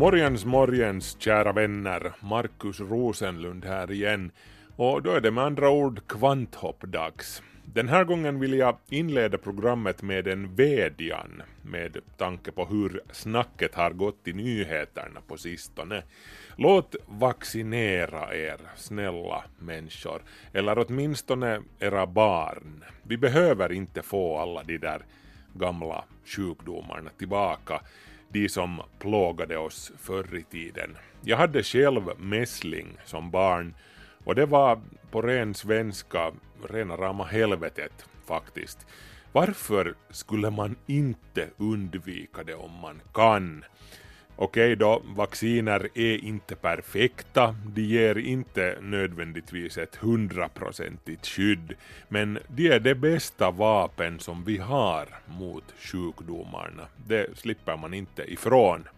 Morgens, morgens, kära vänner. Markus Rosenlund här igen. Och då är det med andra ord kvanthoppdags. Den här gången vill jag inleda programmet med en vädjan med tanke på hur snacket har gått i nyheterna på sistone. Låt vaccinera er, snälla människor, eller åtminstone era barn. Vi behöver inte få alla de där gamla sjukdomarna tillbaka, de som plågade oss förr i tiden. Jag hade själv mässling som barn och det var på ren svenska rena rama helvetet faktiskt. Varför skulle man inte undvika det om man kan? Okej då, vacciner är inte perfekta, de ger inte nödvändigtvis ett hundraprocentigt skydd, men de är det bästa vapen som vi har mot sjukdomarna. Det slipper man inte ifrån.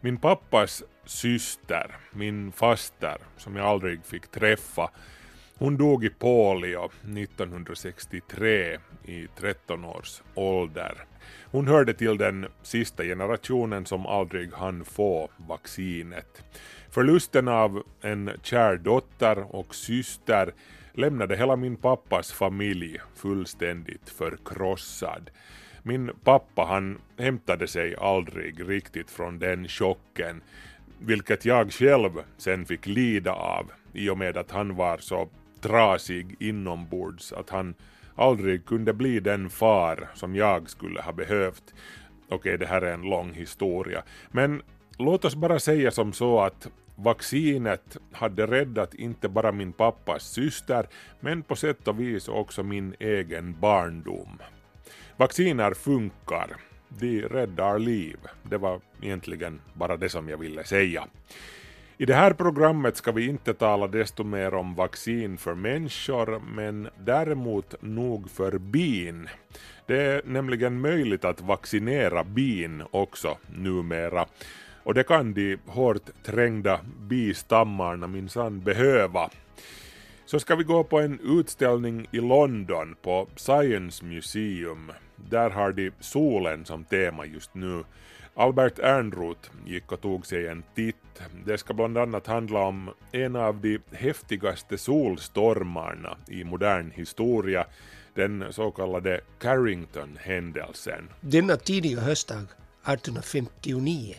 Min pappas syster, min faster, som jag aldrig fick träffa, hon dog i polio 1963 i 13 års ålder. Hon hörde till den sista generationen som aldrig hann få vaccinet. Förlusten av en kär dotter och syster lämnade hela min pappas familj fullständigt förkrossad. Min pappa han hämtade sig aldrig riktigt från den chocken, vilket jag själv sen fick lida av i och med att han var så trasig inombords att han aldrig kunde bli den far som jag skulle ha behövt. Okej, det här är en lång historia, men låt oss bara säga som så att vaccinet hade räddat inte bara min pappas syster, men på sätt och vis också min egen barndom. Vacciner funkar. De räddar liv. Det var egentligen bara det som jag ville säga. I det här programmet ska vi inte tala desto mer om vaccin för människor, men däremot nog för bin. Det är nämligen möjligt att vaccinera bin också numera. Och det kan de hårt trängda bistammarna minsann behöva. Så ska vi gå på en utställning i London på Science Museum. Där har de solen som tema just nu. Albert Ernroth gick och tog sig en titt. Det ska bland annat handla om en av de häftigaste solstormarna i modern historia, den så kallade Carrington-händelsen. Denna tidiga höstdag 1859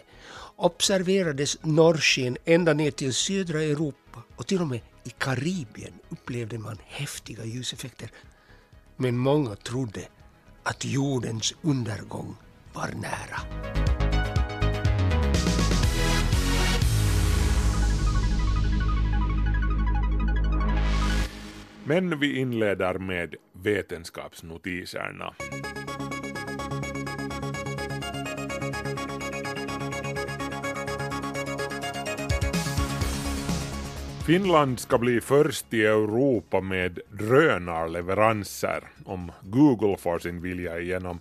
observerades norrsken ända ner till södra Europa och till och med i Karibien upplevde man häftiga ljuseffekter. Men många trodde att jordens undergång var nära. Men vi inleder med vetenskapsnotiserna. Finland ska bli först i Europa med drönarleveranser om Google får sin vilja igenom.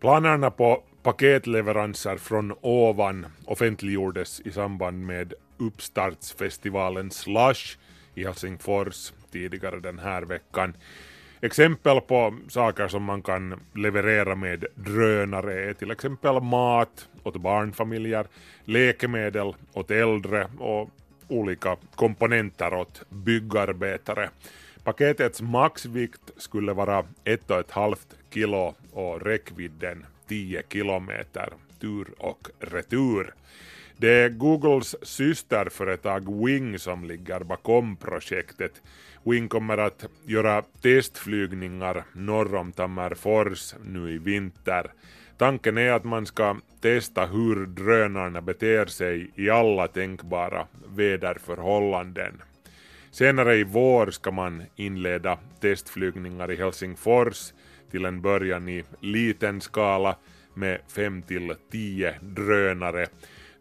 Planerna på paketleveranser från ovan offentliggjordes i samband med uppstartsfestivalen Slush i Helsingfors tidigare den här veckan. Exempel på saker som man kan leverera med drönare är till exempel mat åt barnfamiljer, läkemedel åt äldre och olika komponenter åt byggarbetare. Paketets maxvikt skulle vara 1,5 kilo och räckvidden 10 kilometer tur och retur. Det är Googles systerföretag Wing som ligger bakom projektet. Wing kommer att göra testflygningar norr om Tammerfors nu i vinter. Tanken är att man ska testa hur drönarna beter sig i alla tänkbara väderförhållanden. Senare i vår ska man inleda testflygningar i Helsingfors till en början i liten skala med 5 till 10 drönare.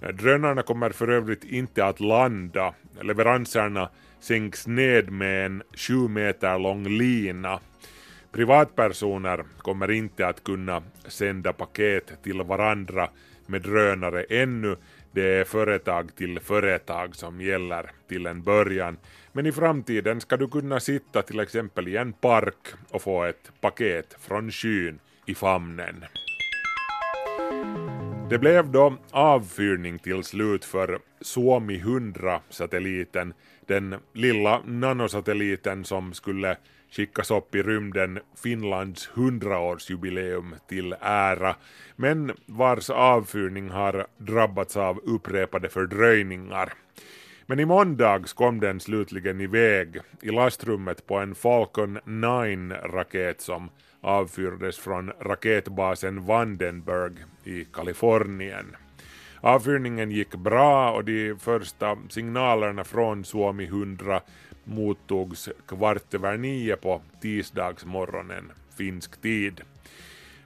Eh, drönarna kommer för övrigt inte att landa. Leveranserna sänks ned med en 7 meter lång lina. Privatpersoner kommer inte att kunna sända paket till varandra med drönare ännu. Det är företag till företag som gäller till en början. Men i framtiden ska du kunna sitta till exempel i en park och få ett paket från skyn i famnen. Det blev då avfyrning till slut för Suomi 100-satelliten, den lilla nanosatelliten som skulle skickas upp i rymden Finlands 100-årsjubileum till ära, men vars avfyrning har drabbats av upprepade fördröjningar. Men i måndags kom den slutligen iväg i lastrummet på en Falcon 9-raket som avfyrades från raketbasen Vandenberg i Kalifornien. Avfyrningen gick bra och de första signalerna från Suomi 100 mottogs kvart över nio på tisdagsmorgonen finsk tid.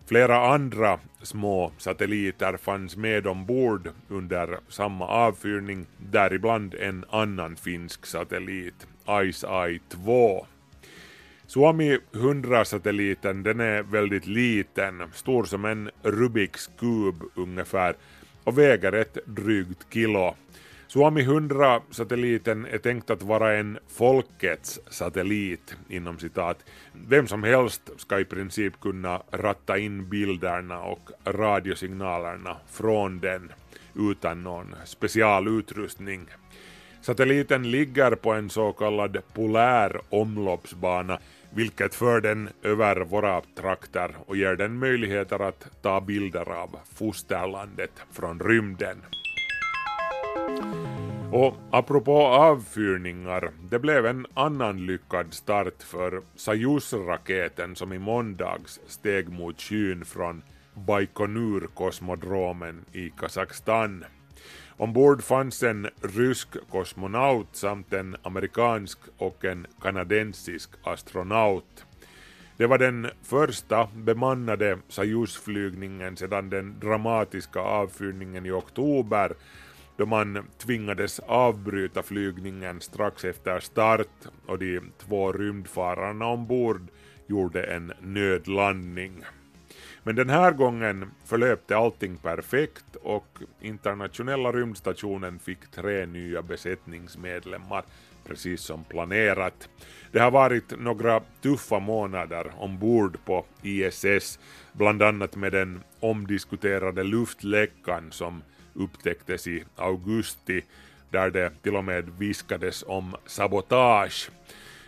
Flera andra små satelliter fanns med ombord under samma avfyrning, däribland en annan finsk satellit, ICEYE 2. Suomi 100-satelliten den är väldigt liten, stor som en Rubiks kub ungefär och väger ett drygt kilo. Suomi 100-satelliten är tänkt att vara en folkets satellit, inom citat. Vem som helst ska i princip kunna ratta in bilderna och radiosignalerna från den utan någon specialutrustning. Satelliten ligger på en så kallad polär omloppsbana vilket för den över våra trakter och ger den möjligheter att ta bilder av fosterlandet från rymden. Och apropå avfyrningar, det blev en annan lyckad start för Soyuz-raketen som i måndags steg mot skyn från Baikonur-kosmodromen i Kazakstan. Ombord fanns en rysk kosmonaut samt en amerikansk och en kanadensisk astronaut. Det var den första bemannade Sajus-flygningen sedan den dramatiska avfyrningen i oktober då man tvingades avbryta flygningen strax efter start och de två rymdfararna ombord gjorde en nödlandning. Men den här gången förlöpte allting perfekt och internationella rymdstationen fick tre nya besättningsmedlemmar precis som planerat. Det har varit några tuffa månader ombord på ISS, bland annat med den omdiskuterade luftläckan som upptäcktes i augusti där det till och med viskades om sabotage.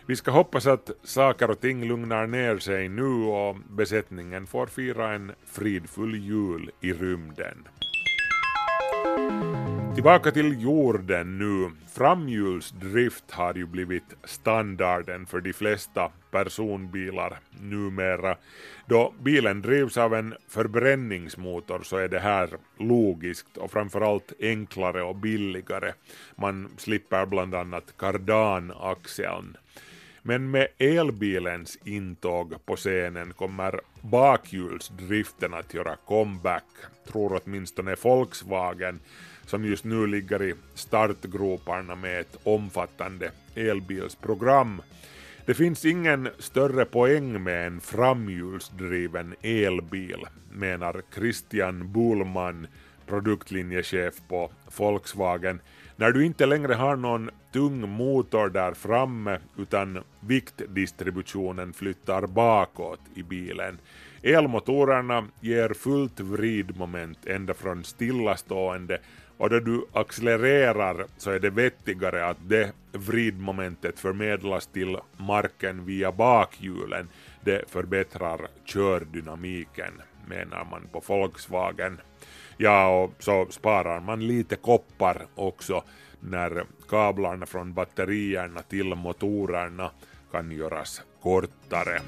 Vi ska hoppas att saker och ting lugnar ner sig nu och besättningen får fira en fridfull jul i rymden. Tillbaka till jorden nu. Framhjulsdrift har ju blivit standarden för de flesta personbilar numera. Då bilen drivs av en förbränningsmotor så är det här logiskt och framförallt enklare och billigare. Man slipper bland annat kardanaxeln. Men med elbilens intåg på scenen kommer bakhjulsdriften att göra comeback, tror åtminstone Volkswagen som just nu ligger i startgroparna med ett omfattande elbilsprogram. Det finns ingen större poäng med en framhjulsdriven elbil, menar Christian Bullman, produktlinjechef på Volkswagen, när du inte längre har någon tung motor där framme utan viktdistributionen flyttar bakåt i bilen. Elmotorerna ger fullt vridmoment ända från stillastående och då du accelererar så är det vettigare att det vridmomentet förmedlas till marken via bakhjulen. Det förbättrar kördynamiken, menar man på Volkswagen. Ja, och så sparar man lite koppar också när kablarna från batterierna till motorerna kan göras kortare.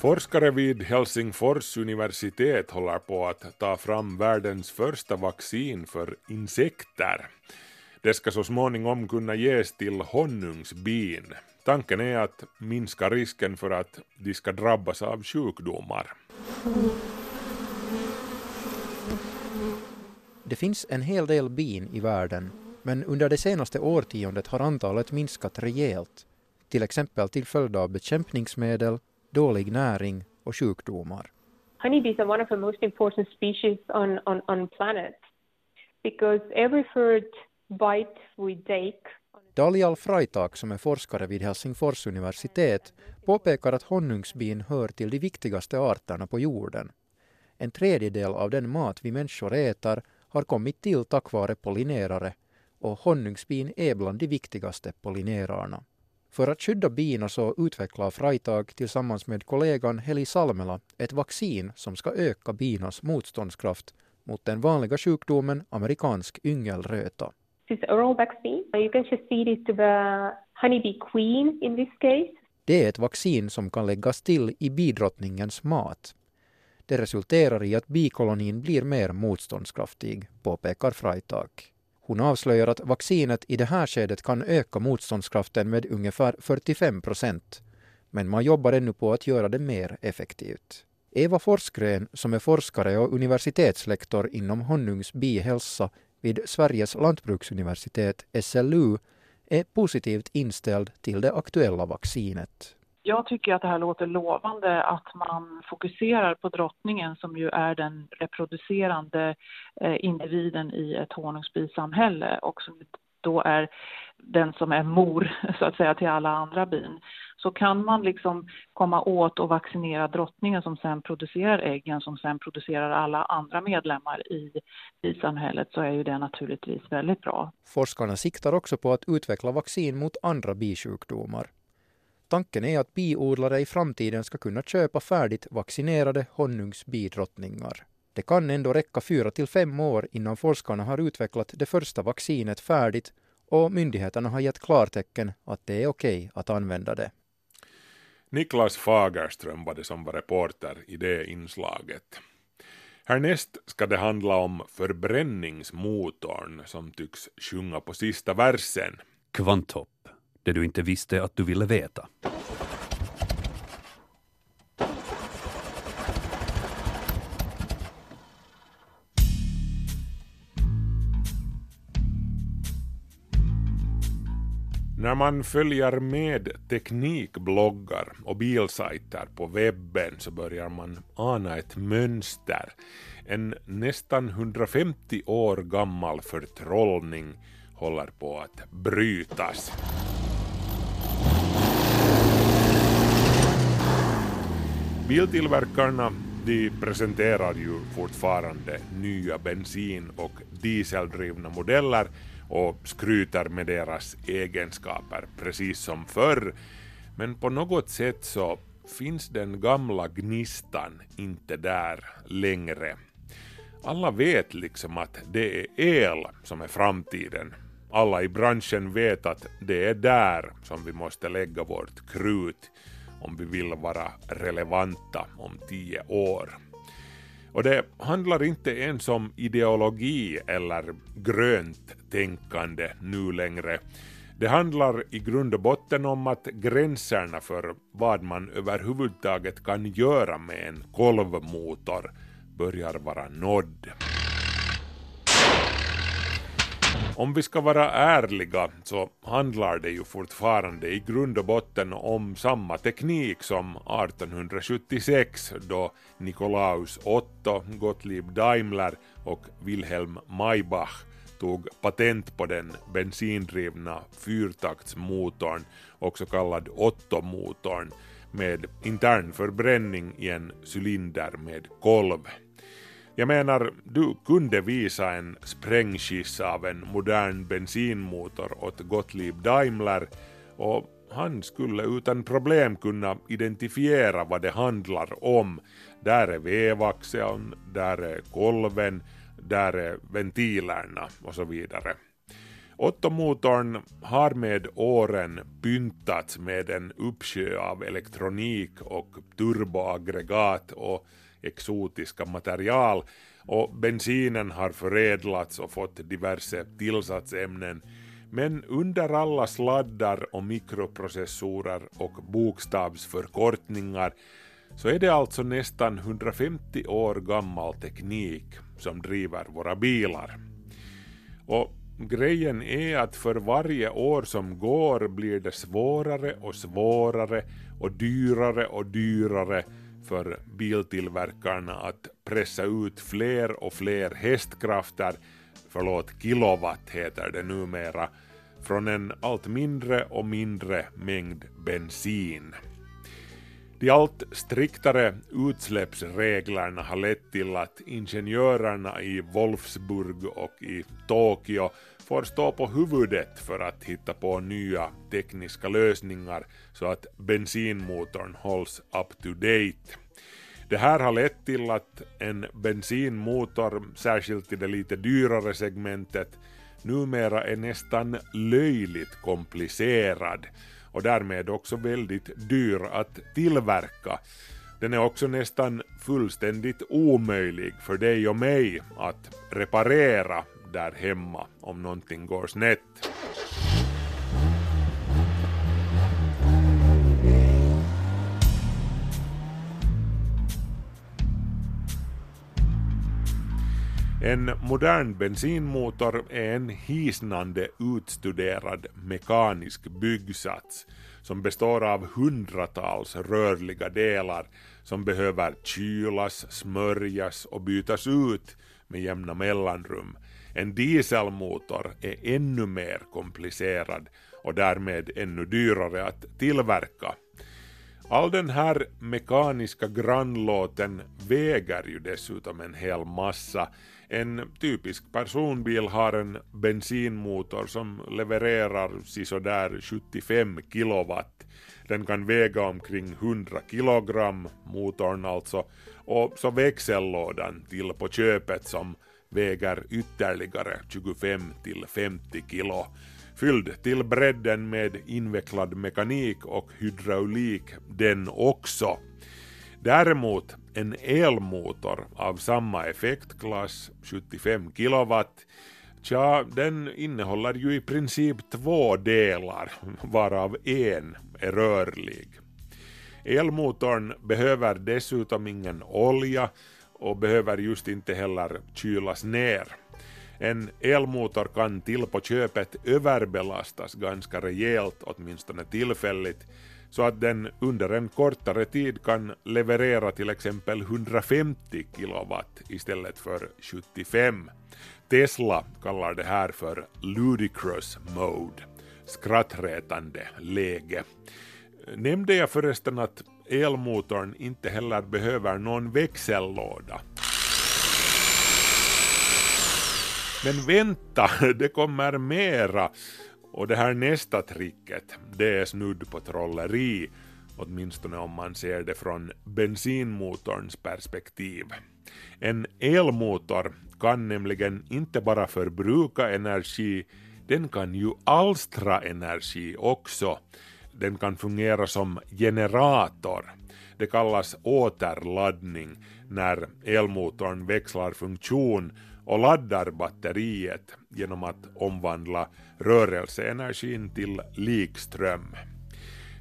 Forskare vid Helsingfors universitet håller på att ta fram världens första vaccin för insekter. Det ska så småningom kunna ges till honungsbin. Tanken är att minska risken för att de ska drabbas av sjukdomar. Det finns en hel del bin i världen, men under det senaste årtiondet har antalet minskat rejält, till exempel till följd av bekämpningsmedel, dålig näring och sjukdomar. honeybees are one of the most important species on, on, on planet because every fruit bite we take Dalial Freitag som är forskare vid Helsingfors universitet påpekar att honungsbin hör till de viktigaste arterna på jorden. En tredjedel av den mat vi människor äter har kommit till tack vare pollinerare och honungsbin är bland de viktigaste pollinerarna. För att skydda bina så utvecklar Freitag tillsammans med kollegan Heli Salmela ett vaccin som ska öka binas motståndskraft mot den vanliga sjukdomen amerikansk yngelröta. This oral vaccine. You can just feed it to the honeybee queen in this case. Det är ett vaccin som kan läggas till i bidrottningens mat. Det resulterar i att bikolonin blir mer motståndskraftig, påpekar Freitag. Hon avslöjar att vaccinet i det här skedet kan öka motståndskraften med ungefär 45 procent. Men man jobbar ännu på att göra det mer effektivt. Eva Forsgren, som är forskare och universitetslektor inom honungsbihälsa vid Sveriges lantbruksuniversitet, SLU, är positivt inställd till det aktuella vaccinet. Jag tycker att det här låter lovande att man fokuserar på drottningen som ju är den reproducerande eh, individen i ett honungsbisamhälle och som då är den som är mor så att säga till alla andra bin. Så kan man liksom komma åt och vaccinera drottningen som sen producerar äggen som sen producerar alla andra medlemmar i bisamhället så är ju det naturligtvis väldigt bra. Forskarna siktar också på att utveckla vaccin mot andra bisjukdomar. Tanken är att biodlare i framtiden ska kunna köpa färdigt vaccinerade honungsbidrottningar. Det kan ändå räcka fyra till fem år innan forskarna har utvecklat det första vaccinet färdigt och myndigheterna har gett klartecken att det är okej att använda det. Niklas Fagerström var det som var reporter i det inslaget. Härnäst ska det handla om förbränningsmotorn som tycks sjunga på sista versen. Kvanthopp, det du inte visste att du ville veta. När man följer med teknikbloggar och bilsajter på webben så börjar man ana ett mönster. En nästan 150 år gammal förtrollning håller på att brytas. Biltillverkarna de presenterar ju fortfarande nya bensin och dieseldrivna modeller och skryter med deras egenskaper precis som förr. Men på något sätt så finns den gamla gnistan inte där längre. Alla vet liksom att det är el som är framtiden. Alla i branschen vet att det är där som vi måste lägga vårt krut om vi vill vara relevanta om tio år. Och det handlar inte ens om ideologi eller grönt tänkande nu längre. Det handlar i grund och botten om att gränserna för vad man överhuvudtaget kan göra med en kolvmotor börjar vara nådd. Om vi ska vara ärliga så handlar det ju fortfarande i grund och botten om samma teknik som 1876 då Nikolaus Otto, Gottlieb Daimler och Wilhelm Maybach tog patent på den bensindrivna fyrtaktsmotorn, också kallad Otto-motorn, med intern förbränning i en cylinder med kolv. Jag menar, du kunde visa en sprängskiss av en modern bensinmotor åt Gottlieb Daimler och han skulle utan problem kunna identifiera vad det handlar om. Där är vevaxeln, där är kolven, där är ventilerna och så vidare. Ottomotorn har med åren pyntats med en uppsjö av elektronik och turboaggregat och exotiska material och bensinen har förädlats och fått diverse tillsatsämnen. Men under alla sladdar och mikroprocessorer och bokstavsförkortningar så är det alltså nästan 150 år gammal teknik som driver våra bilar. Och grejen är att för varje år som går blir det svårare och svårare och dyrare och dyrare för biltillverkarna att pressa ut fler och fler hästkrafter, förlåt kilowatt heter det numera, från en allt mindre och mindre mängd bensin. De allt striktare utsläppsreglerna har lett till att ingenjörerna i Wolfsburg och i Tokyo får stå på huvudet för att hitta på nya tekniska lösningar så att bensinmotorn hålls up to date. Det här har lett till att en bensinmotor, särskilt i det lite dyrare segmentet, numera är nästan löjligt komplicerad och därmed också väldigt dyr att tillverka. Den är också nästan fullständigt omöjlig för dig och mig att reparera där hemma om någonting går snett. En modern bensinmotor är en hisnande utstuderad mekanisk byggsats som består av hundratals rörliga delar som behöver kylas, smörjas och bytas ut med jämna mellanrum. En dieselmotor är ännu mer komplicerad och därmed ännu dyrare att tillverka. All den här mekaniska grannlåten väger ju dessutom en hel massa en typisk personbil har en bensinmotor som levererar sisådär 75 kilowatt. Den kan väga omkring 100 kilogram, motorn alltså, och så växellådan till på köpet som väger ytterligare 25 till 50 kilo fylld till bredden med invecklad mekanik och hydraulik den också. Däremot en elmotor av samma effektklass, 75 kilowatt, Tja, den innehåller ju i princip två delar, varav en är rörlig. Elmotorn behöver dessutom ingen olja och behöver just inte heller kylas ner. En elmotor kan till på köpet överbelastas ganska rejält, åtminstone tillfälligt, så att den under en kortare tid kan leverera till exempel 150 kilowatt istället för 75. Tesla kallar det här för ludicrous mode, skrattretande läge. Nämnde jag förresten att elmotorn inte heller behöver någon växellåda? Men vänta, det kommer mera. Och det här nästa tricket, det är snudd på trolleri, åtminstone om man ser det från bensinmotorns perspektiv. En elmotor kan nämligen inte bara förbruka energi, den kan ju alstra energi också. Den kan fungera som generator. Det kallas återladdning när elmotorn växlar funktion och laddar batteriet genom att omvandla rörelseenergin till likström.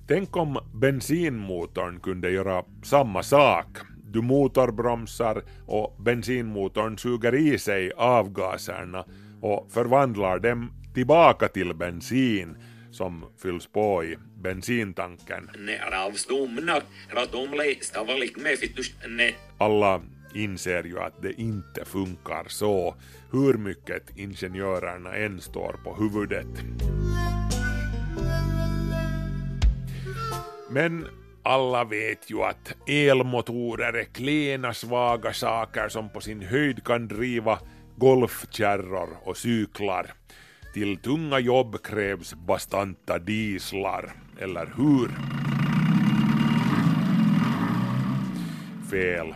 Tänk om bensinmotorn kunde göra samma sak. Du motorbromsar och bensinmotorn suger i sig avgaserna och förvandlar dem tillbaka till bensin som fylls på i bensintanken. Alla inser ju att det inte funkar så, hur mycket ingenjörerna än står på huvudet. Men alla vet ju att elmotorer är klena svaga saker som på sin höjd kan driva golfkärror och cyklar. Till tunga jobb krävs bastanta dieslar, eller hur? Fel.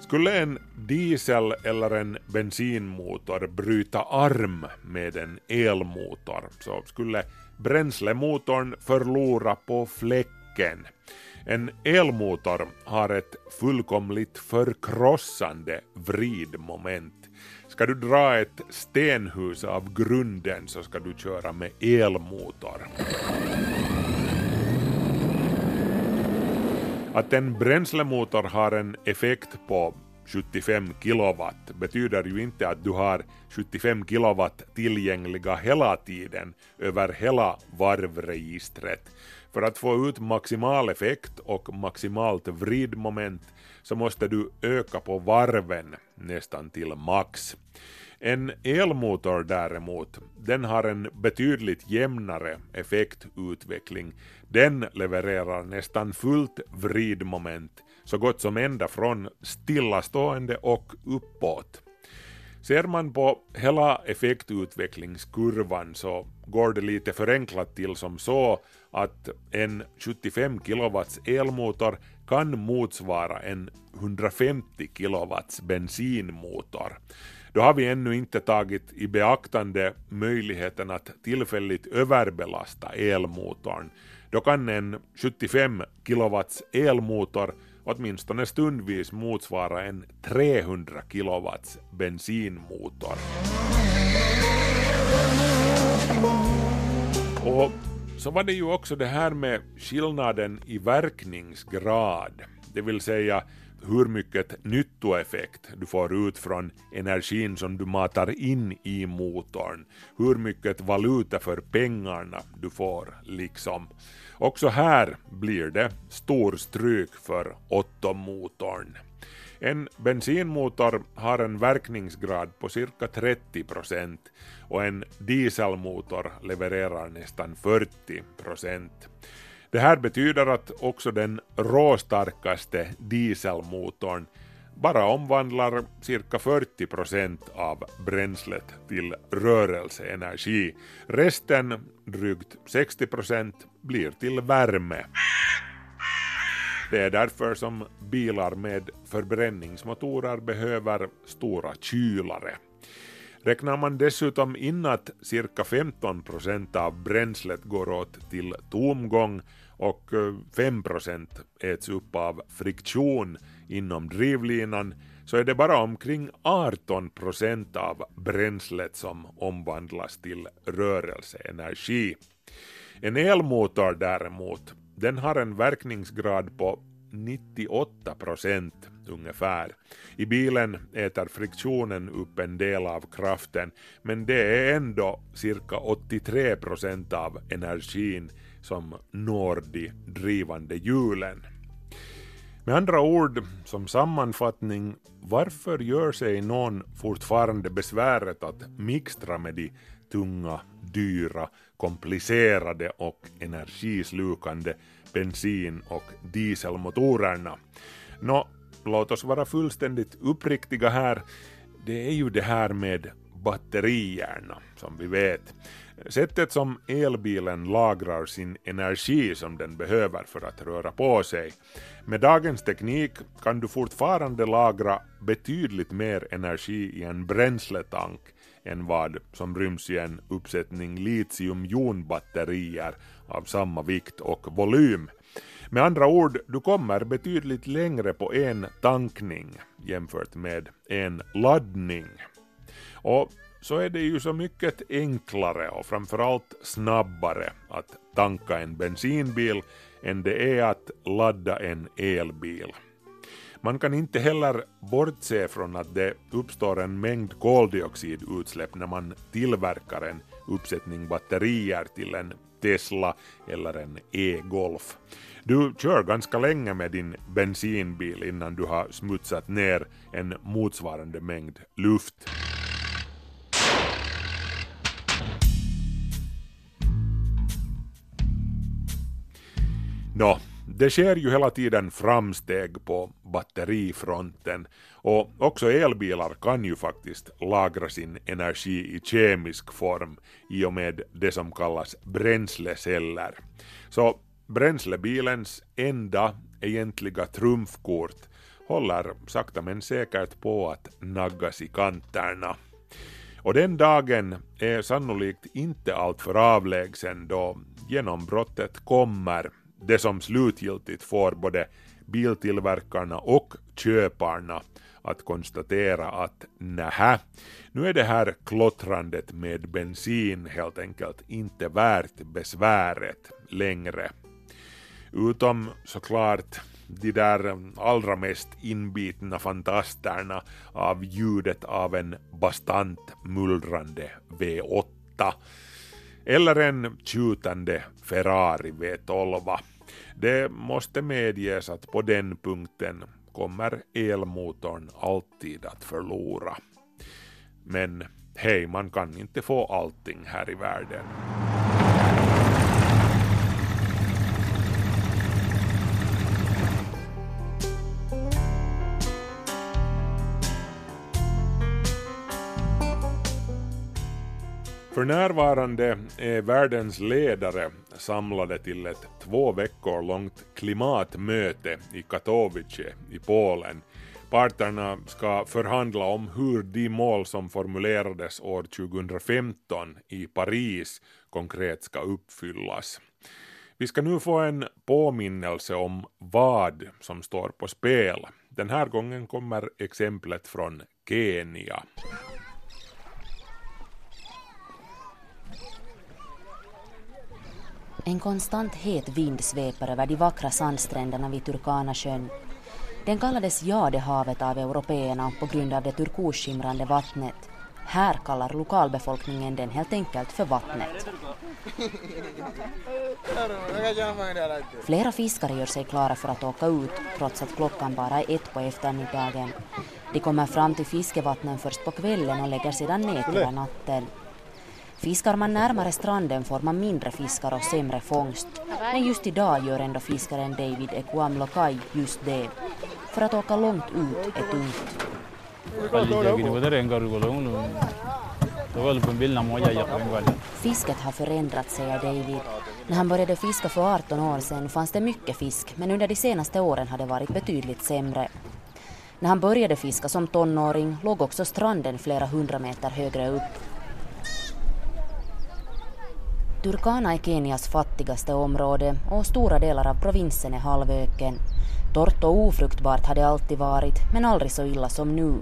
Skulle en diesel eller en bensinmotor bryta arm med en elmotor så skulle bränslemotorn förlora på fläcken. En elmotor har ett fullkomligt förkrossande vridmoment. Ska du dra ett stenhus av grunden så ska du köra med elmotor. Att en bränslemotor har en effekt på 75 kilowatt betyder ju inte att du har 75 kilowatt tillgängliga hela tiden över hela varvregistret. För att få ut maximal effekt och maximalt vridmoment så måste du öka på varven nästan till max. En elmotor däremot, den har en betydligt jämnare effektutveckling. Den levererar nästan fullt vridmoment så gott som ända från stillastående och uppåt. Ser man på hela effektutvecklingskurvan så går det lite förenklat till som så att en 75 kW elmotor kan motsvara en 150 kW bensinmotor. Då har vi ännu inte tagit i beaktande möjligheten att tillfälligt överbelasta elmotorn. Då kan en 75 kW elmotor åtminstone stundvis motsvara en 300 kW bensinmotor. Och så var det ju också det här med skillnaden i verkningsgrad, det vill säga hur mycket nyttoeffekt du får ut från energin som du matar in i motorn, hur mycket valuta för pengarna du får liksom. Också här blir det stor stryk för Otto-motorn. En bensinmotor har en verkningsgrad på cirka 30 procent och en dieselmotor levererar nästan 40 procent. Det här betyder att också den råstarkaste dieselmotorn bara omvandlar cirka 40 procent av bränslet till rörelseenergi. Resten, drygt 60 procent, blir till värme. Det är därför som bilar med förbränningsmotorer behöver stora kylare. Räknar man dessutom in att cirka 15 procent av bränslet går åt till tomgång och eh, 5 procent äts upp av friktion inom drivlinan så är det bara omkring 18 procent av bränslet som omvandlas till rörelseenergi. En elmotor däremot, den har en verkningsgrad på 98 procent ungefär. I bilen äter friktionen upp en del av kraften men det är ändå cirka 83 procent av energin som når de drivande hjulen. Med andra ord, som sammanfattning, varför gör sig någon fortfarande besväret att mixtra med de tunga, dyra, komplicerade och energislukande bensin och dieselmotorerna? Nå, låt oss vara fullständigt uppriktiga här. Det är ju det här med batterierna, som vi vet. Sättet som elbilen lagrar sin energi som den behöver för att röra på sig. Med dagens teknik kan du fortfarande lagra betydligt mer energi i en bränsletank än vad som ryms i en uppsättning litiumjonbatterier av samma vikt och volym. Med andra ord, du kommer betydligt längre på en tankning jämfört med en laddning. Och så är det ju så mycket enklare och framförallt snabbare att tanka en bensinbil än det är att ladda en elbil. Man kan inte heller bortse från att det uppstår en mängd koldioxidutsläpp när man tillverkar en uppsättning batterier till en Tesla eller en e-Golf. Du kör ganska länge med din bensinbil innan du har smutsat ner en motsvarande mängd luft. Nå, det sker ju hela tiden framsteg på batterifronten och också elbilar kan ju faktiskt lagra sin energi i kemisk form i och med det som kallas bränsleceller. Så bränslebilens enda egentliga trumfkort håller sakta men säkert på att naggas i kanterna. Och den dagen är sannolikt inte alltför avlägsen då genombrottet kommer det som slutgiltigt får både biltillverkarna och köparna att konstatera att nähä, nu är det här klottrandet med bensin helt enkelt inte värt besväret längre. Utom såklart de där allra mest inbitna fantasterna av ljudet av en bastant mullrande V8 eller en tjutande Ferrari V12. Det måste medges att på den punkten kommer elmotorn alltid att förlora. Men hej, man kan inte få allting här i världen. För närvarande är världens ledare samlade till ett två veckor långt klimatmöte i Katowice i Polen. Parterna ska förhandla om hur de mål som formulerades år 2015 i Paris konkret ska uppfyllas. Vi ska nu få en påminnelse om vad som står på spel. Den här gången kommer exemplet från Kenya. En konstant het vind sveper över de vackra sandstränderna vid Turkanasjön. Den kallades Jadehavet av européerna på grund av det turkosskimrande vattnet. Här kallar lokalbefolkningen den helt enkelt för vattnet. Flera fiskare gör sig klara för att åka ut trots att klockan bara är ett på eftermiddagen. De kommer fram till fiskevattnen först på kvällen och lägger sedan nät hela natten. Fiskar man närmare stranden får man mindre fiskar och sämre fångst. Men just idag gör ändå fiskaren David Ekuamlokai just det. För att åka långt ut är tungt. Fisket har förändrats, säger David. När han började fiska för 18 år sedan fanns det mycket fisk, men under de senaste åren har det varit betydligt sämre. När han började fiska som tonåring låg också stranden flera hundra meter högre upp. Turkana är Kenias fattigaste område och stora delar av provinsen är halvöken. Torrt och ofruktbart har det alltid varit, men aldrig så illa som nu.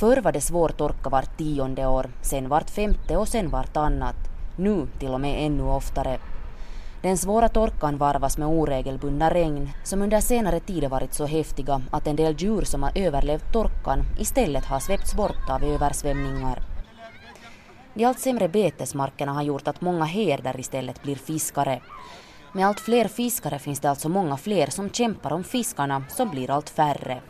Förr var det svår torka vart tionde år, sen vart femte och sen vartannat. Nu till och med ännu oftare. Den svåra torkan varvas med oregelbundna regn som under senare tid varit så häftiga att en del djur som har överlevt torkan istället har svepts bort av översvämningar. De allt sämre betesmarkerna har gjort att många herder istället blir fiskare. Med allt fler fiskare finns det alltså många fler som kämpar om fiskarna som blir allt färre.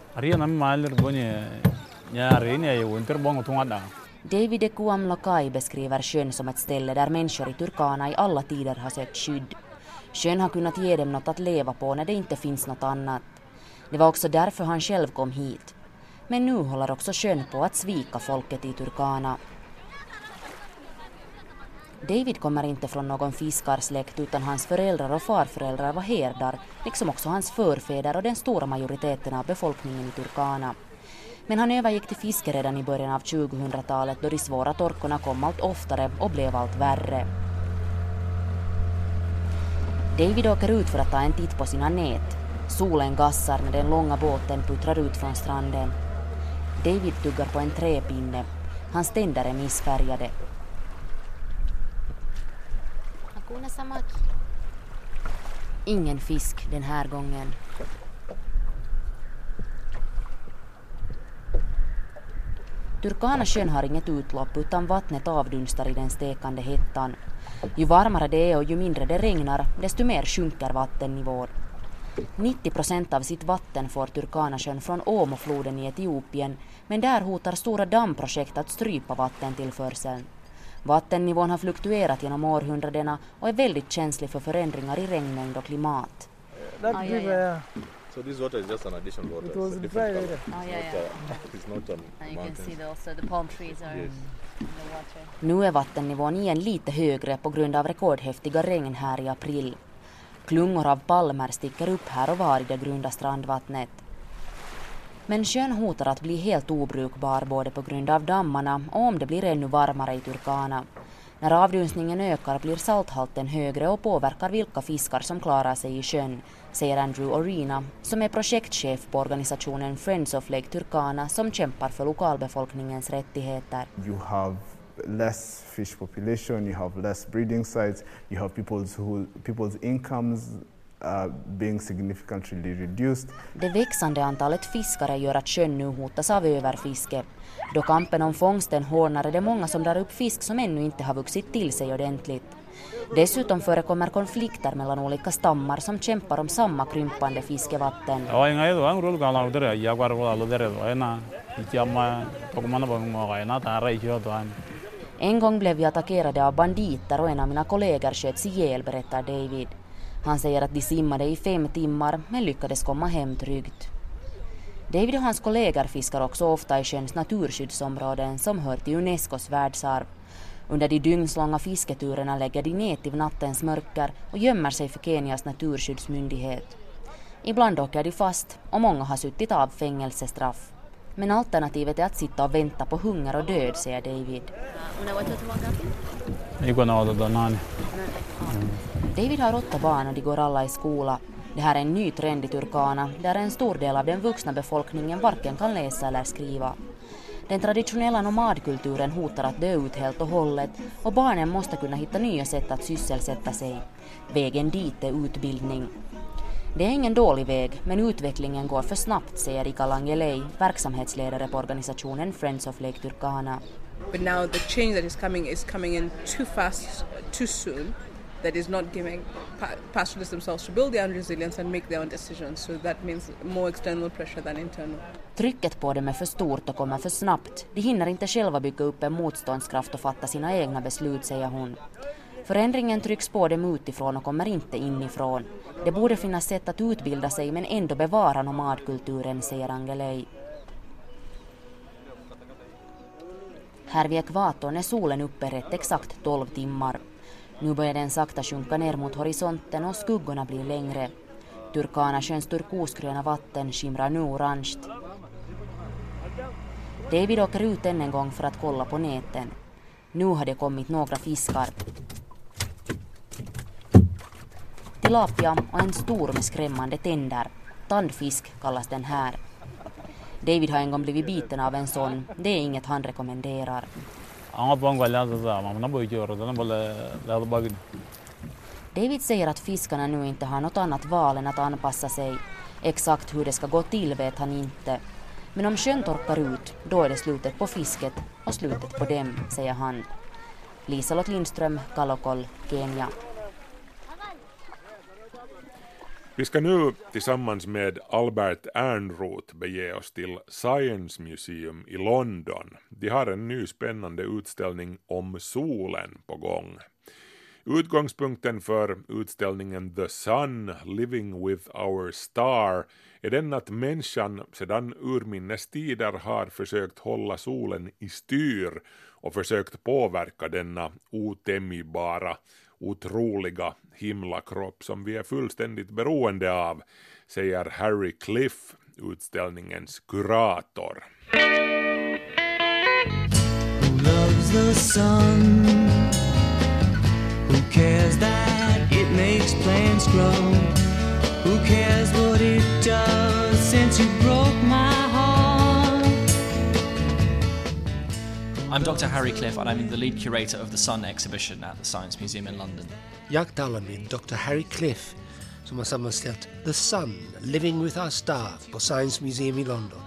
David Ekuam Lakai beskriver sjön som ett ställe där människor i Turkana i alla tider har sökt skydd. Sjön har kunnat ge dem något att leva på när det inte finns något annat. Det var också därför han själv kom hit. Men nu håller också sjön på att svika folket i Turkana. David kommer inte från någon fiskarsläkt utan hans föräldrar och farföräldrar var herdar, liksom också hans förfäder och den stora majoriteten av befolkningen i Turkana. Men han övergick till fiske redan i början av 2000-talet då de svåra torkorna kom allt oftare och blev allt värre. David åker ut för att ta en titt på sina nät. Solen gassar när den långa båten puttrar ut från stranden. David tuggar på en träpinne. Hans tänder är missfärgade. Ingen fisk den här gången. Turkana sjön har inget utlopp utan vattnet avdunstar i den stekande hettan. Ju varmare det är och ju mindre det regnar, desto mer sjunker vattennivån. 90 procent av sitt vatten får Turkanasjön från Omofloden i Etiopien, men där hotar stora dammprojekt att strypa vattentillförseln. Vattennivån har fluktuerat genom århundradena och är väldigt känslig för förändringar i regnmängd och klimat. That yeah. So this water is just an additional water. It was it's a dry color. Oh, yeah, It's yeah. not, it's not on And you can see the, also the palm trees are Yes. in the water. Nu är vattennivån igen lite högre på grund av rekordhäftiga regn här i april. Klungor av palmer sticker upp här och var i det grunda strandvattnet. Men sjön hotar att bli helt obrukbar både på grund av dammarna och om det blir ännu varmare i Turkana. När avdunstningen ökar blir salthalten högre och påverkar vilka fiskar som klarar sig i sjön, säger Andrew Orina, som är projektchef på organisationen Friends of Lake Turkana som kämpar för lokalbefolkningens rättigheter. You have less fish population, you have less breeding sites, you have people's, who, people's incomes uh, being significantly reduced. Det växande antalet fiskare gör att sjön nu hotas av överfiske. Då kampen om fångsten hårdnar är det många som drar upp fisk som ännu inte har vuxit till sig ordentligt. Dessutom förekommer konflikter mellan olika stammar som kämpar om samma krympande fiskevatten. En gång blev vi attackerade av banditer och en av mina kollegor sköts ihjäl, berättar David. Han säger att de simmade i fem timmar men lyckades komma hem tryggt. David och hans kollegor fiskar också ofta i sjöns naturskyddsområden som hör till Unescos världsarv. Under de dygnslånga fisketurerna lägger de nät i nattens mörker och gömmer sig för Kenias naturskyddsmyndighet. Ibland åker de fast och många har suttit av fängelsestraff. Men alternativet är att sitta och vänta på hunger och död, säger David. David har åtta barn och de går alla i skola. Det här är en ny trend i Turkana där en stor del av den vuxna befolkningen varken kan läsa eller skriva. Den traditionella nomadkulturen hotar att dö ut helt och hållet och barnen måste kunna hitta nya sätt att sysselsätta sig. Vägen dit är utbildning. Det är ingen dålig väg, men utvecklingen går för snabbt, säger Ika Langelei, verksamhetsledare på organisationen Friends of Lake Turkana. But now the change that is coming is coming in too fast, too soon. That is not giving pa- pastoralists themselves to build their own resilience and make their own decisions. So that means more external pressure than internal. Trycket på dem är för stort och kommer för snabbt. De hinner inte själva bygga upp en motståndskraft och fatta sina egna beslut, säger hon. Förändringen trycks på dem utifrån och kommer inte inifrån. Det borde finnas sätt att utbilda sig men ändå bevara nomadkulturen, säger Angelei. Här vid ekvatorn är solen uppe rätt exakt 12 timmar. Nu börjar den sakta sjunka ner mot horisonten och skuggorna blir längre. Turkanasjöns turkosgröna vatten skimrar nu orange. David åker ut än en gång för att kolla på näten. Nu har det kommit några fiskar. Tilapia och en stor med skrämmande tänder. Tandfisk kallas den här. David har en gång blivit biten av en sån. Det är inget han rekommenderar. David säger att fiskarna nu inte har något annat val än att anpassa sig. Exakt hur det ska gå till vet han inte. Men om sjön torkar ut, då är det slutet på fisket och slutet på dem, säger han. Liselott Lindström, Kalokol, Kenya. Vi ska nu tillsammans med Albert Ernroth bege oss till Science Museum i London. De har en ny spännande utställning om solen på gång. Utgångspunkten för utställningen The Sun, Living with Our Star är den att människan sedan urminnes tider har försökt hålla solen i styr och försökt påverka denna otämjbara, otroliga himlakropp som vi är fullständigt beroende av, säger Harry Cliff, utställningens kurator. Who loves the sun? Who cares that it makes plants grow? Who cares what it does since you broke my I'm Dr. Harry Cliff, and I'm the lead curator of the Sun exhibition at the Science Museum in London. Jag talar med Dr. Harry Cliff som har sammanställt The Sun, Living with Our Star på Science Museum i London.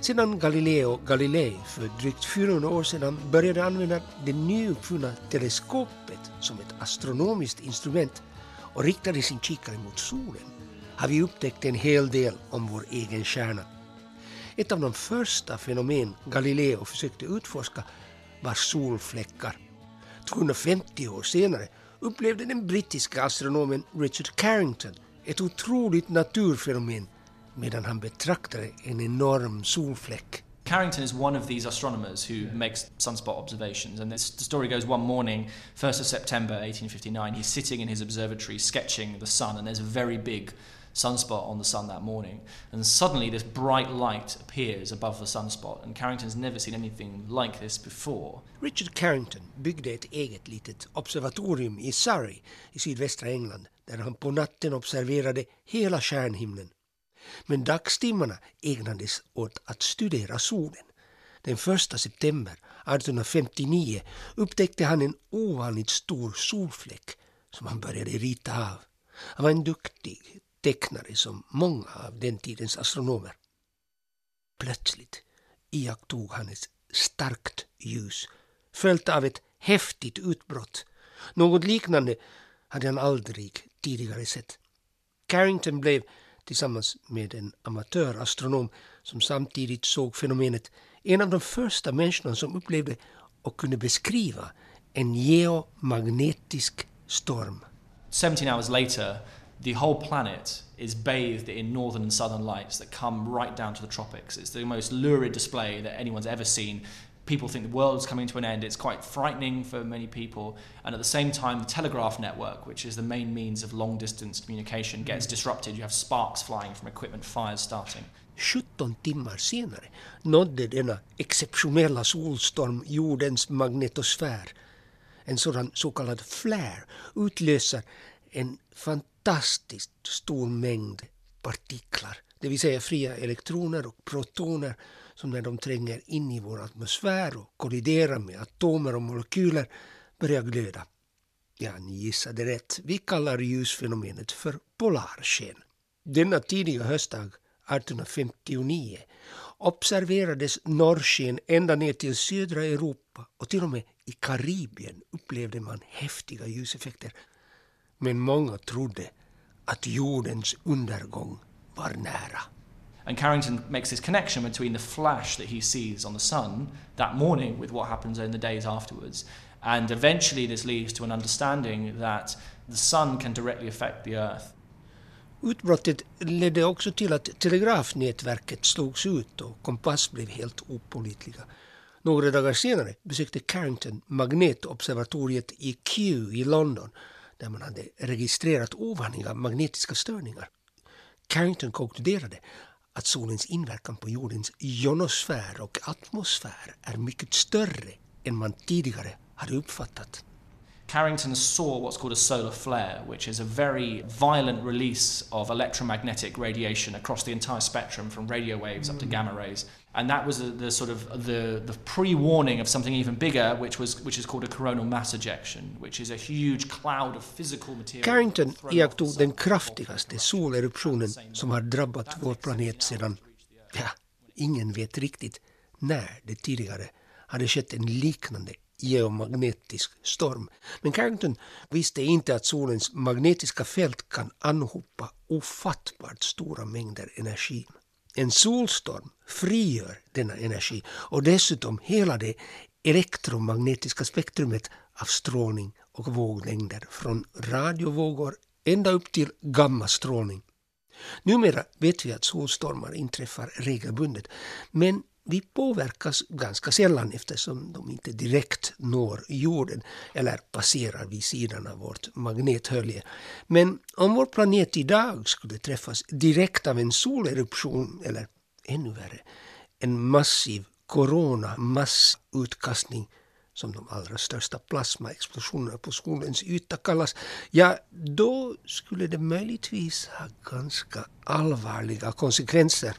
Sedan Galileo Galilei för drygt 400 år sedan började använda det nyuppfunna teleskopet som ett astronomiskt instrument och riktade sin kikare mot solen har vi upptäckt en hel del om vår egen stjärna. Ett av de första fenomen Galileo försökte utforska var solfläckar. 250 år senare upplevde den brittiska astronomen Richard Carrington ett otroligt naturfenomen medan han betraktade en enorm solfläck. Carrington is one of these astronomers who makes sunspot observations. And this, the story goes one morning, 1st of September 1859, he's sitting in his observatory sketching the sun, and there's a very big sunspot on the sun that morning. And suddenly, this bright light appears above the sunspot, and Carrington's never seen anything like this before. Richard Carrington byggde ett eget litet observatorium i Surrey i sydvästra England där han på natten observerade hela stjärnhimlen. Men dagstimmarna ägnades åt att studera solen. Den 1 september 1859 upptäckte han en ovanligt stor solfläck som han började rita av. Han var en duktig tecknare som många av den tidens astronomer. Plötsligt iakttog han ett starkt ljus följt av ett häftigt utbrott. Något liknande hade han aldrig tidigare sett. Carrington blev tillsammans med en amatörastronom som samtidigt såg fenomenet en av de första människorna som upplevde och kunde beskriva en geomagnetisk storm. 17 hours later, the whole planet is bathed in northern and southern lights that come right down to the tropics. It's the most lurid display that anyone's ever seen. People think the world's coming to an end. It's quite frightening for many people. And at the same time, the telegraph network, which is the main means of long distance communication, gets mm. disrupted. You have sparks flying from equipment, fires starting. 17 timmar senare nådde denna exceptionella solstorm jordens magnetosfär. En sådan så kallad flare utlöser en fantastiskt stor mängd partiklar, det vill säga fria elektroner och protoner som när de tränger in i vår atmosfär och kolliderar med atomer och molekyler börjar glöda. Ja, ni gissade rätt. Vi kallar ljusfenomenet för polarsken. Denna tidiga höstdag 1859 observerades norrsken ända ner till södra Europa och till och med i Karibien upplevde man häftiga ljuseffekter. Men många trodde att jordens undergång var nära. And Carrington makes this connection between the flash that he sees on the sun that morning with what happens in the days afterwards. And eventually, this leads to an understanding that the sun can directly affect the earth. Utbrottet ledde också till att telegrafnätverket slogs ut och kompass blev helt opålitliga. Några dagar senare besökte Carrington magnetobservatoriet i Kew i London där man hade registrerat ovanliga magnetiska störningar. Carrington konkluderade att solens inverkan på jordens ionosfär och atmosfär är mycket större än man tidigare hade uppfattat. Carrington saw what's called a solar flare, which is a very violent release of electromagnetic radiation across the entire spectrum from radio waves up to mm. gamma rays. And that was the, the sort of the, the pre-warning of something even bigger, which was which is called a coronal mass ejection, which is a huge cloud of physical material. Carrington iakttog den kraftigaste soleruptionen som har drabbat vår planet sedan, ja, ingen vet riktigt när det tidigare hade skett en liknande geomagnetisk storm. Men Carrington visste inte att solens magnetiska fält kan anhopa ofattbart stora mängder energi. En solstorm frigör denna energi och dessutom hela det elektromagnetiska spektrumet av strålning och våglängder från radiovågor ända upp till gammastrålning. Numera vet vi att solstormar inträffar regelbundet men vi påverkas ganska sällan eftersom de inte direkt når jorden eller passerar vid sidan av vårt magnethölje. Men om vår planet idag skulle träffas direkt av en soleruption eller ännu värre, en massiv coronamassautkastning som de allra största plasmaexplosionerna på solens yta kallas, ja, då skulle det möjligtvis ha ganska allvarliga konsekvenser.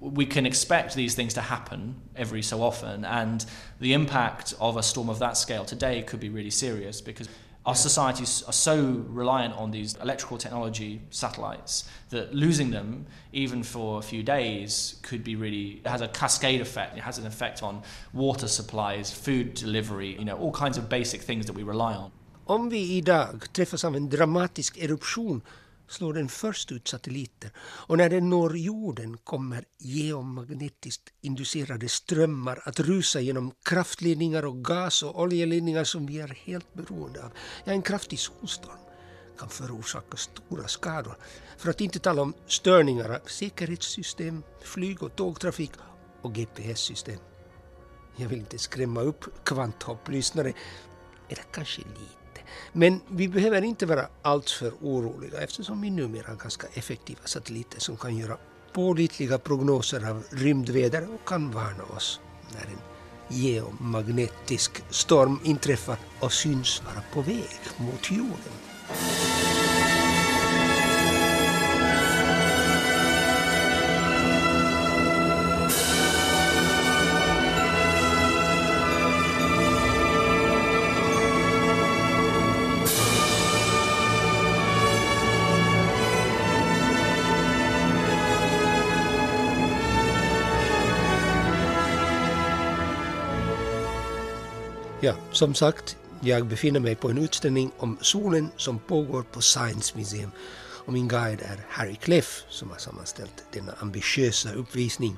We can expect these things to happen every so often, and the impact of a storm of that scale today could be really serious because our societies are so reliant on these electrical technology satellites that losing them, even for a few days, could be really it has a cascade effect. It has an effect on water supplies, food delivery, you know, all kinds of basic things that we rely on. Om vi idag träffas av en dramatisk eruption slår den först ut satelliter och när den når jorden kommer geomagnetiskt inducerade strömmar att rusa genom kraftledningar och gas och oljeledningar som vi är helt beroende av. Ja, en kraftig solstorm kan förorsaka stora skador. För att inte tala om störningar av säkerhetssystem, flyg och tågtrafik och GPS-system. Jag vill inte skrämma upp kvanthopplyssnare, eller kanske lite. Men vi behöver inte vara alltför oroliga eftersom vi numera har ganska effektiva satelliter som kan göra pålitliga prognoser av rymdväder och kan varna oss när en geomagnetisk storm inträffar och syns vara på väg mot jorden. Ja, som sagt, jag befinner mig på en utställning om solen som pågår på Science Museum och min guide är Harry Cleff som har sammanställt denna ambitiösa uppvisning.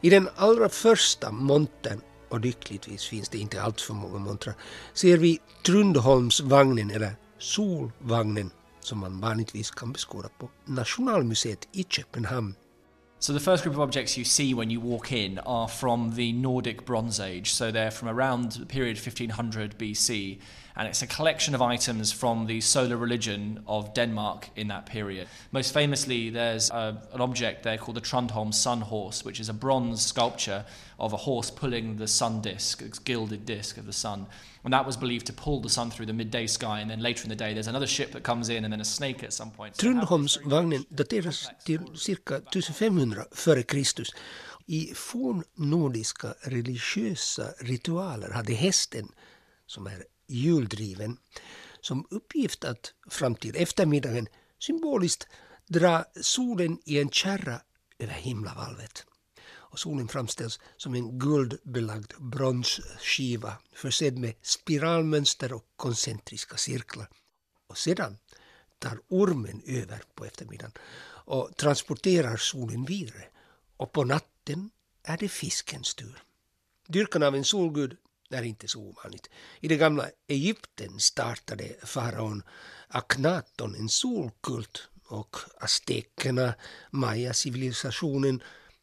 I den allra första montern, och lyckligtvis finns det inte allt för många montrar, ser vi Trundholmsvagnen eller Solvagnen som man vanligtvis kan beskåda på Nationalmuseet i Köpenhamn. So the first group of objects you see when you walk in are from the Nordic Bronze Age. So they're from around the period 1500 BC, and it's a collection of items from the solar religion of Denmark in that period. Most famously, there's a, an object there called the Trundholm Sun Horse, which is a bronze sculpture of a horse pulling the sun disk, its gilded disk of the sun. And that was believed to pull the sun through the midday sky, and then later in the day, there's another ship that comes in, and then a snake at some point. So Trundholmsvagnen dateras till cirka 1500 före Kristus. I fornnordiska religiösa ritualer hade hästen, som är hjuldriven, som uppgift att fram till eftermiddagen symboliskt dra solen i en kärra över himlavalvet. Och solen framställs som en guldbelagd bronsskiva försedd med spiralmönster och koncentriska cirklar. Och sedan tar ormen över på eftermiddagen och transporterar solen vidare. Och på natten är det fiskens tur. Dyrkan av en solgud är inte så ovanligt. I det gamla Egypten startade faraon Aknaton en solkult och aztekerna, maya-civilisationen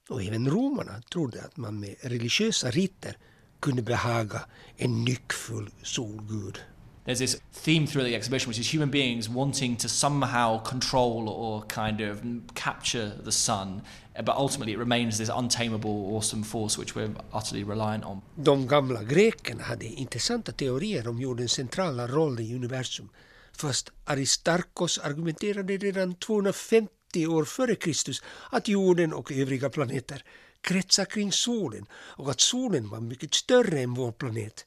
och även romarna trodde att man med religiösa riter kunde behaga en nyckfull solgud there's this theme through the exhibition, which is human beings wanting to somehow control or kind of capture the sun, eh, but ultimately it remains this untamable, awesome force which we're utterly reliant on. De gamla grekerna hade intressanta teorier om jordens centrala roll i universum. Först Aristarkos argumenterade redan 250 år före Kristus att jorden och övriga planeter kretsar kring solen och att solen var mycket större än vår planet.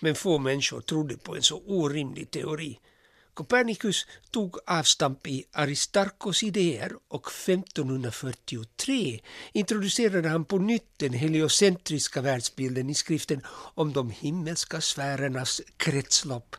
Men få människor trodde på en så orimlig teori. Copernicus tog avstamp i Aristarkos idéer och 1543 introducerade han på nytt den heliocentriska världsbilden i skriften om de himmelska sfärernas kretslopp.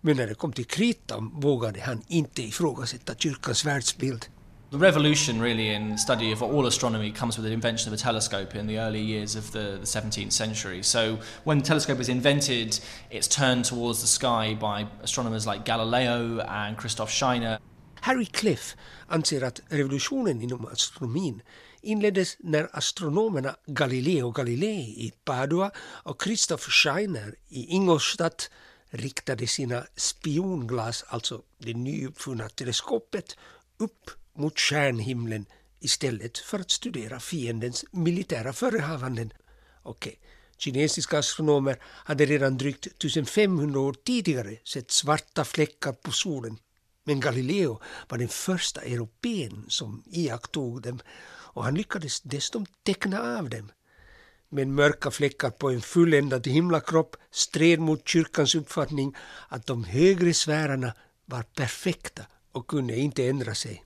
Men när det kom till kritan vågade han inte ifrågasätta kyrkans världsbild. The revolution, really, in study of all astronomy comes with the invention of a telescope in the early years of the, the 17th century. So, when the telescope was invented, it's turned towards the sky by astronomers like Galileo and Christoph Scheiner. Harry Cliff anser att revolutionen inom um astronomin inleddes när astronomerna Galileo Galilei i Padua och Christoph Scheiner i Ingolstadt riktade sina spionglas, alltså det nyuppfunna teleskopet, upp mot stjärnhimlen istället för att studera fiendens militära förehavanden. Okej, kinesiska astronomer hade redan drygt 1500 år tidigare sett svarta fläckar på solen. Men Galileo var den första europeen som iakttog dem och han lyckades dessutom teckna av dem. Men mörka fläckar på en fulländad himlakropp stred mot kyrkans uppfattning att de högre sfärerna var perfekta och kunde inte ändra sig.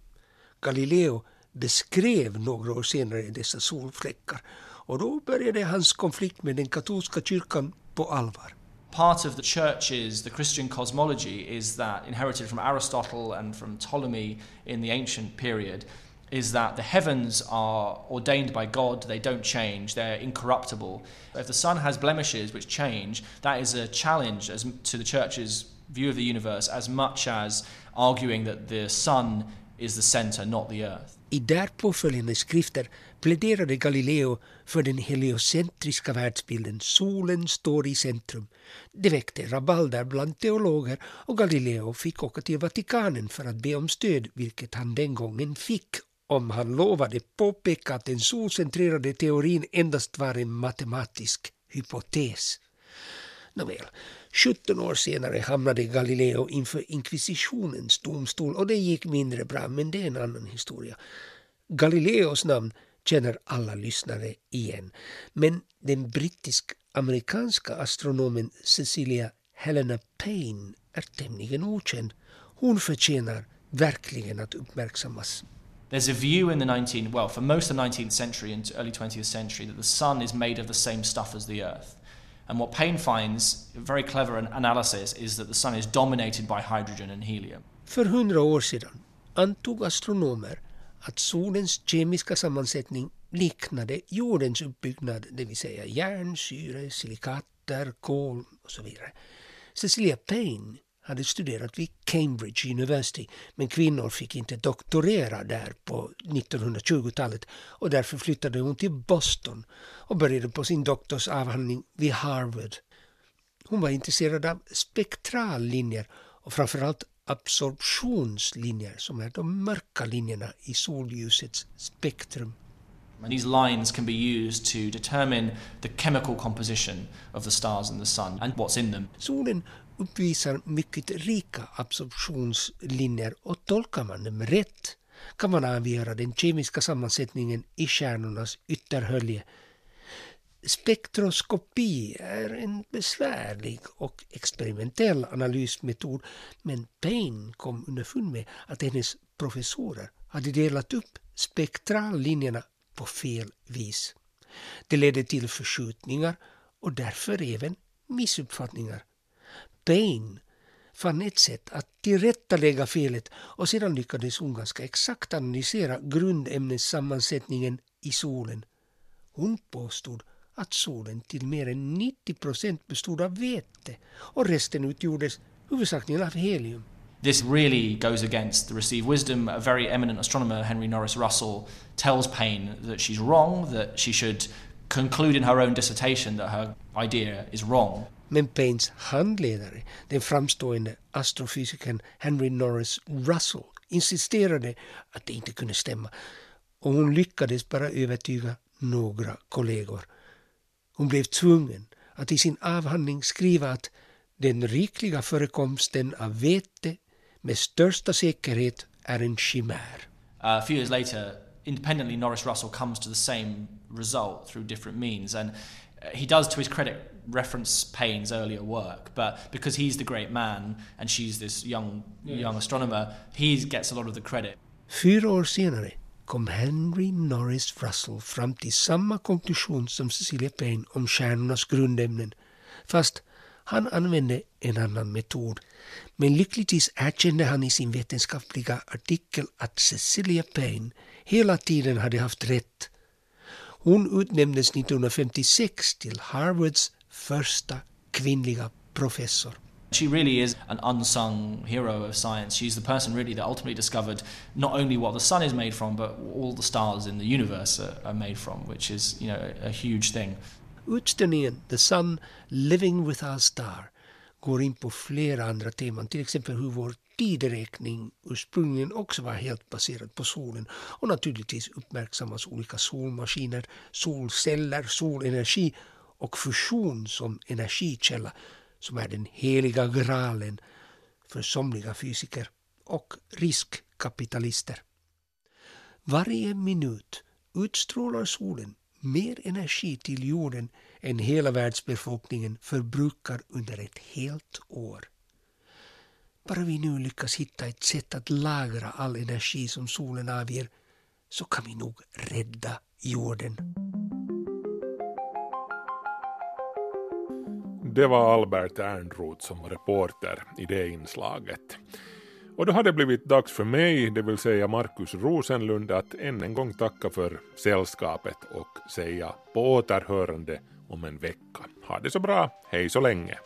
Galileo beskrev några år senare dessa solfläckar och då började hans konflikt med den katolska kyrkan på allvar. Part of the church's, the Christian cosmology, is that inherited from Aristotle and from Ptolemy in the ancient period, is that the heavens are ordained by God, they don't change, they're incorruptible. If the sun has blemishes which change, that is a challenge as, to the church's view of the universe as much as arguing that the sun is the center, not the earth. I därpå följande skrifter pläderade Galileo för den heliocentriska världsbilden. Solen står i centrum. Det väckte rabalder bland teologer och Galileo fick åka till Vatikanen för att be om stöd, vilket han den gången fick om han lovade påpeka att den solcentrerade teorin endast var en matematisk hypotes. Nåväl, 17 år senare hamnade Galileo inför inkvisitionens domstol och det gick mindre bra, men det är en annan historia. Galileos namn känner alla lyssnare igen, men den brittisk-amerikanska astronomen Cecilia Helena Payne är tämligen okänd. Hon förtjänar verkligen att uppmärksammas. There's a view in the 19th, well, for most of the 19th century and early 20th century, that the sun is made of the same stuff as the earth. And what Payne finds, a very clever analysis, is that the sun is dominated by hydrogen and helium. För hundra år sedan antog astronomer att solens kemiska sammansättning liknade jordens uppbyggnad, det vill säga järn, syre, silikater, kol och så vidare. Cecilia Payne hade studerat vid Cambridge University men kvinnor fick inte doktorera där på 1920-talet och därför flyttade hon till Boston och började på sin doktorsavhandling vid Harvard. Hon var intresserad av spektrallinjer och framförallt absorptionslinjer som är de mörka linjerna i solljusets spektrum. And these lines can be used to determine the chemical composition of the stars and the sun and what's in them. Solen uppvisar mycket rika absorptionslinjer och tolkar man dem rätt kan man avgöra den kemiska sammansättningen i stjärnornas ytterhölje. Spektroskopi är en besvärlig och experimentell analysmetod men Payne kom underfund med att hennes professorer hade delat upp spektrallinjerna på fel vis. Det ledde till förskjutningar och därför även missuppfattningar. Spain fann ett sätt att tillrättalägga felet och sedan lyckades hon ganska exakt analysera grundämnessammansättningen i solen. Hon påstod att solen till mer än 90 procent bestod av vete och resten utgjordes huvudsakligen av helium. This really goes against the received wisdom. A very eminent astronomer, Henry Norris Russell, tells Payne that she's wrong, that she should conclude in her own dissertation that her idea is wrong. Men Paynes handledare, den framstående astrofysikern Henry Norris Russell, insisterade att det inte kunde stämma och hon lyckades bara övertyga några kollegor. Hon blev tvungen att i sin avhandling skriva att den rikliga förekomsten av vete med största säkerhet är en chimär. Uh, a few years later, independently, Norris Russell comes to the same result through different means. And uh, he does, to his credit, reference Payne's earlier work, but because he's the great man and she's this young, young astronomer, he gets a lot of the credit. Fyra år senare kom Henry Norris Russell fram till samma konklusion som Cecilia Payne om stjärnornas grundämnen, fast han använde en annan metod. Men lyckligtvis erkände han i sin vetenskapliga artikel att Cecilia Payne hela tiden hade haft rätt. Hon utnämndes 1956 till Harvards första kvinnliga professor. She really is an unsung hero of science. She's the person really that ultimately discovered not only what the sun is made from, but all the stars in the universe are, are made from, which is, you know, a, huge thing. Utställningen The Sun Living with Our Star går in på flera andra teman, till exempel hur vår tideräkning ursprungligen också var helt baserad på solen och naturligtvis uppmärksammas olika solmaskiner, solceller, solenergi och fusion som energikälla som är den heliga graalen för somliga fysiker och riskkapitalister. Varje minut utstrålar solen mer energi till jorden än hela världsbefolkningen förbrukar under ett helt år. Bara vi nu lyckas hitta ett sätt att lagra all energi som solen avger så kan vi nog rädda jorden. Det var Albert Ernroth som var reporter i det inslaget. Och då har det blivit dags för mig, det vill säga Markus Rosenlund, att än en gång tacka för sällskapet och säga på återhörande om en vecka. Ha det så bra, hej så länge!